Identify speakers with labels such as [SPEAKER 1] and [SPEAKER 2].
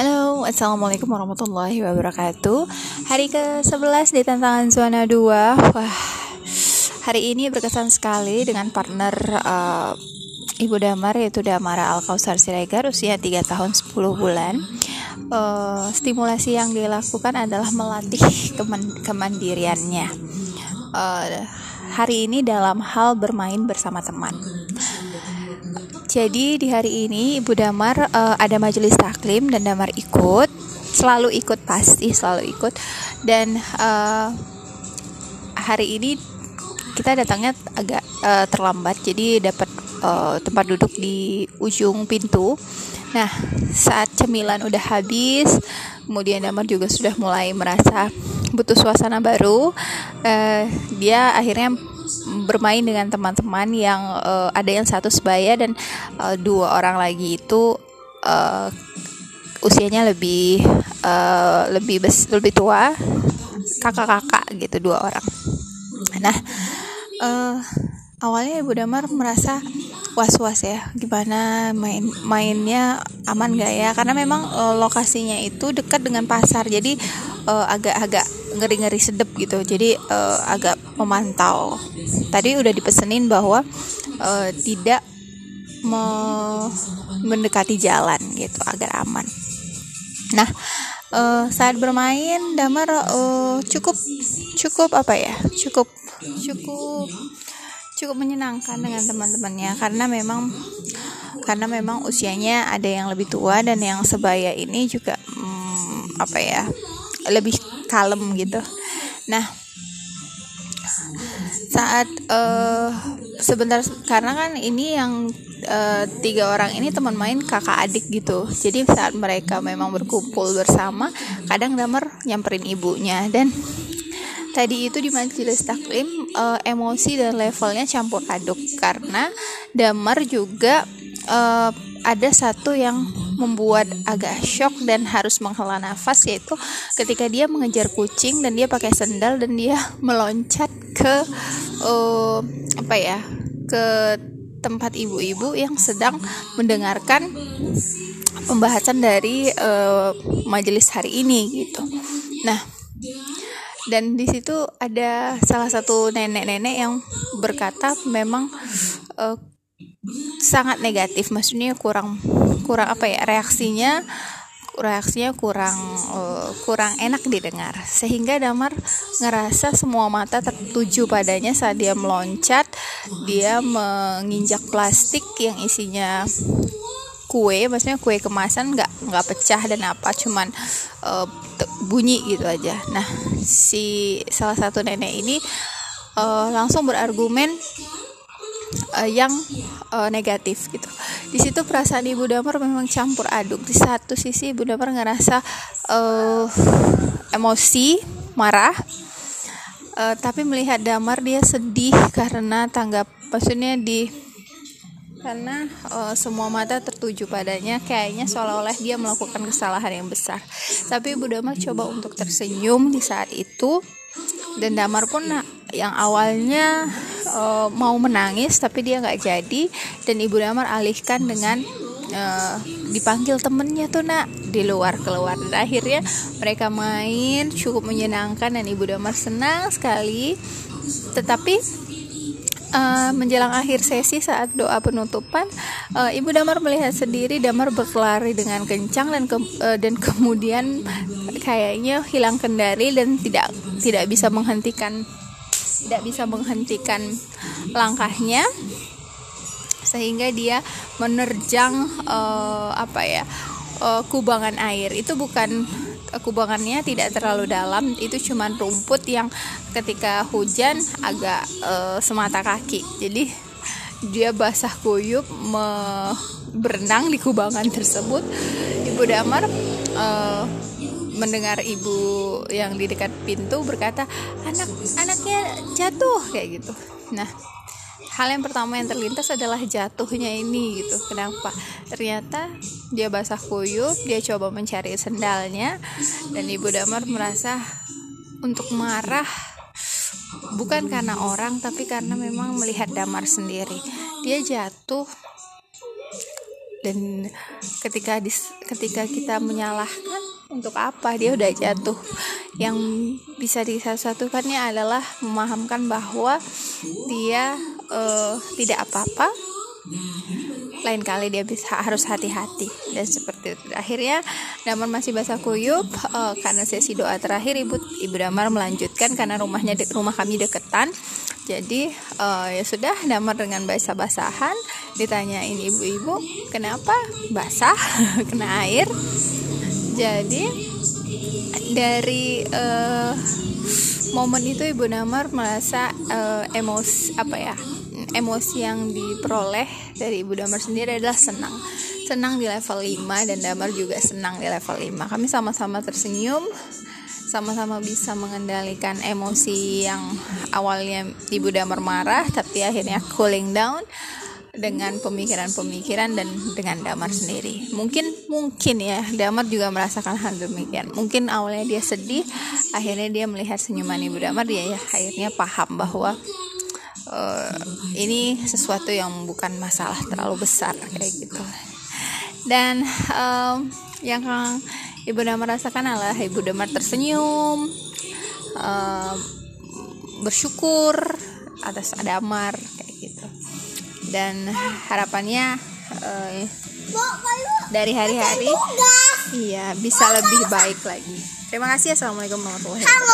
[SPEAKER 1] Halo, Assalamualaikum warahmatullahi wabarakatuh. Hari ke-11 di tantangan zona 2 Wah, hari ini berkesan sekali dengan partner uh, Ibu Damar yaitu Damara Al-Kausar Siregar usia 3 tahun 10 bulan. Uh, Stimulasi yang dilakukan adalah melatih keman kemandiriannya. Uh, Hari ini dalam hal bermain bersama teman jadi di hari ini Ibu Damar uh, ada majelis taklim dan Damar ikut, selalu ikut pasti selalu ikut. Dan uh, hari ini kita datangnya agak uh, terlambat, jadi dapat uh, tempat duduk di ujung pintu. Nah, saat cemilan udah habis, kemudian Damar juga sudah mulai merasa butuh suasana baru. Uh, dia akhirnya bermain dengan teman-teman yang uh, ada yang satu sebaya dan uh, dua orang lagi itu uh, usianya lebih uh, lebih bes lebih tua kakak-kakak gitu dua orang. Nah uh, awalnya ibu Damar merasa was-was ya gimana main mainnya aman gak ya? Karena memang uh, lokasinya itu dekat dengan pasar jadi agak-agak uh, ngeri-ngeri sedep gitu. Jadi uh, agak memantau. Tadi udah dipesenin bahwa uh, tidak me mendekati jalan gitu agar aman. Nah uh, saat bermain Damar uh, cukup cukup apa ya? Cukup cukup cukup menyenangkan dengan teman-temannya. Karena memang karena memang usianya ada yang lebih tua dan yang sebaya ini juga hmm, apa ya lebih kalem gitu. Nah saat uh, sebentar karena kan ini yang uh, tiga orang ini teman main kakak adik gitu. Jadi saat mereka memang berkumpul bersama kadang Damar nyamperin ibunya. Dan tadi itu di majelis taklim uh, emosi dan levelnya campur aduk. Karena Damar juga uh, ada satu yang membuat agak shock dan harus menghela nafas yaitu ketika dia mengejar kucing dan dia pakai sendal dan dia meloncat ke uh, apa ya ke tempat ibu-ibu yang sedang mendengarkan pembahasan dari uh, majelis hari ini gitu. Nah, dan di situ ada salah satu nenek-nenek yang berkata memang uh, sangat negatif. Maksudnya kurang kurang apa ya reaksinya reaksinya kurang uh, kurang enak didengar. Sehingga Damar ngerasa semua mata tertuju padanya saat dia meloncat dia menginjak plastik yang isinya kue maksudnya kue kemasan nggak nggak pecah dan apa cuman uh, bunyi gitu aja. Nah si salah satu nenek ini uh, langsung berargumen uh, yang uh, negatif gitu. Di situ perasaan Ibu Damar memang campur aduk. Di satu sisi Ibu Damar ngerasa uh, emosi, marah, uh, tapi melihat Damar dia sedih karena tanggap, maksudnya di karena uh, semua mata tertuju padanya kayaknya seolah-olah dia melakukan kesalahan yang besar tapi Ibu Damar coba untuk tersenyum di saat itu dan Damar pun yang awalnya uh, mau menangis tapi dia nggak jadi. Dan ibu Damar alihkan dengan uh, dipanggil temennya tuh nak di luar keluar. Dan akhirnya mereka main cukup menyenangkan dan ibu Damar senang sekali. Tetapi Uh, menjelang akhir sesi saat doa penutupan, uh, Ibu Damar melihat sendiri Damar berlari dengan kencang dan ke, uh, dan kemudian kayaknya hilang kendali dan tidak tidak bisa menghentikan tidak bisa menghentikan langkahnya sehingga dia menerjang uh, apa ya uh, kubangan air. Itu bukan kubangannya tidak terlalu dalam itu cuma rumput yang ketika hujan agak uh, semata kaki. Jadi dia basah kuyup me berenang di kubangan tersebut. Ibu damar uh, mendengar ibu yang di dekat pintu berkata anak anaknya jatuh kayak gitu. Nah hal yang pertama yang terlintas adalah jatuhnya ini gitu. Kenapa? Ternyata dia basah kuyup dia coba mencari sendalnya dan ibu damar merasa untuk marah. Bukan karena orang tapi karena memang melihat damar sendiri. Dia jatuh. Dan ketika dis, ketika kita menyalahkan untuk apa? Dia udah jatuh. Yang bisa disatukannya adalah memahamkan bahwa dia uh, tidak apa-apa. Lain kali dia bisa harus hati-hati. Dan seperti itu. Akhirnya Damar masih basah kuyup uh, karena sesi doa terakhir ibu ibu Damar melanjutkan karena rumahnya de rumah kami deketan. Jadi uh, ya sudah Damar dengan basah-basahan ditanyain ibu-ibu kenapa basah? Kena air jadi dari uh, momen itu ibu Damar merasa uh, emosi apa ya emosi yang diperoleh dari Ibu Damar sendiri adalah senang. Senang di level 5 dan Damar juga senang di level 5 kami sama-sama tersenyum sama-sama bisa mengendalikan emosi yang awalnya Ibu Damar marah tapi akhirnya cooling down dengan pemikiran-pemikiran dan dengan Damar sendiri. Mungkin mungkin ya Damar juga merasakan hal demikian. Mungkin awalnya dia sedih, akhirnya dia melihat senyuman Ibu Damar dia ya akhirnya paham bahwa uh, ini sesuatu yang bukan masalah terlalu besar kayak gitu dan um, yang ibu damar rasakan adalah ibu damar tersenyum uh, bersyukur atas adamar kayak dan harapannya uh, dari hari-hari iya bisa lebih baik lagi. Terima kasih. Assalamualaikum warahmatullahi wabarakatuh